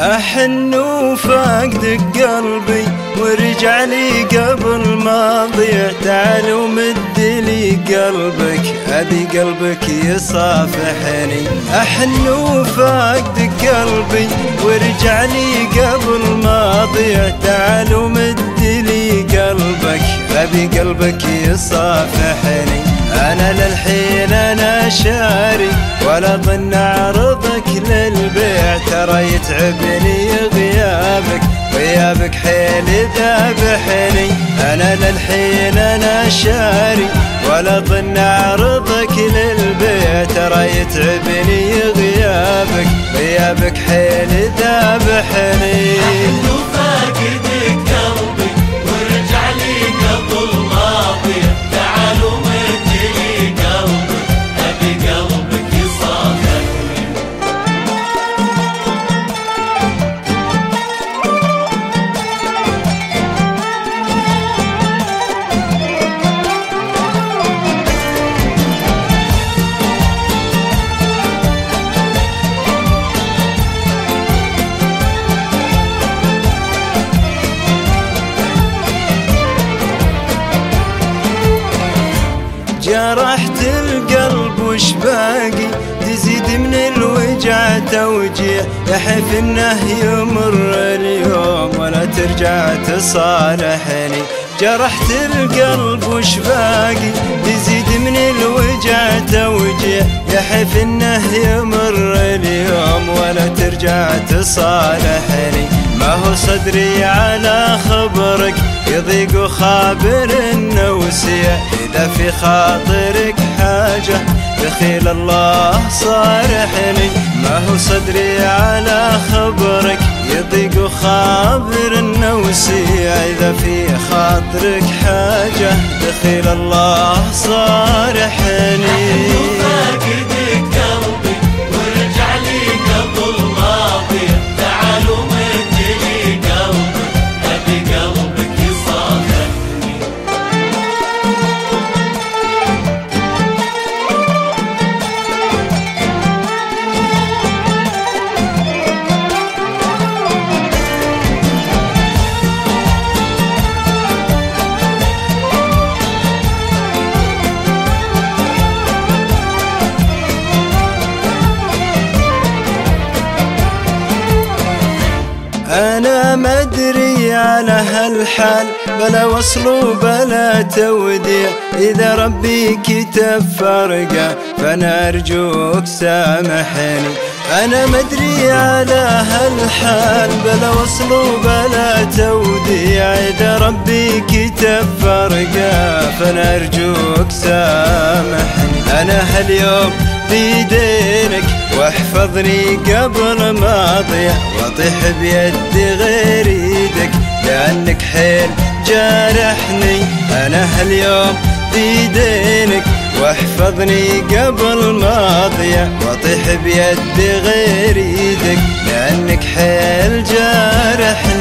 أحن وفاقدك قلبي ورجع لي قبل ما ضيع تعال ومد لي قلبك أبي قلبك يصافحني. أحن وفاقدك قلبي ورجع لي قبل ما ضيع تعال ومد لي قلبك أبي قلبك يصافحني. أنا للحين أنا شاري ولا ظن ترى يتعبني غيابك غيابك حيل ذابحني أنا للحين أنا شاري ولا ظن أعرضك للبيع. ترى يتعبني غيابك غيابك حيل ذابحني يحف إنه يمر اليوم ولا ترجع تصالحني. جرحت القلب وش باقي؟ تزيد من الوجع توجيع يحف إنه يمر اليوم ولا ترجع تصالحني. ما هو صدري على خبرك؟ يضيق وخابر النوسية. إذا في خاطرك حاجة دخيل الله صارحني. ما هو صدري على خبرك. يضيق وخابر النوسية إذا في خاطرك حاجة دخيل الله صارحني. ادري على هالحال بلا وصل وبلا توديع. إذا ربي كتب فرقه فأنا أرجوك سامحني. أنا ما أدري على هالحال بلا وصل وبلا توديع. إذا ربي كتب فرقه فأنا أرجوك سامحني. أنا هاليوم بيدينك واحفظني قبل ما أضيع. واطيح بيد غير إيدك. لأنك حيل جارحني. أنا هاليوم بيدينك واحفظني قبل ما اضيع واطيح بيد غير إيدك لأنك حيل جارحني.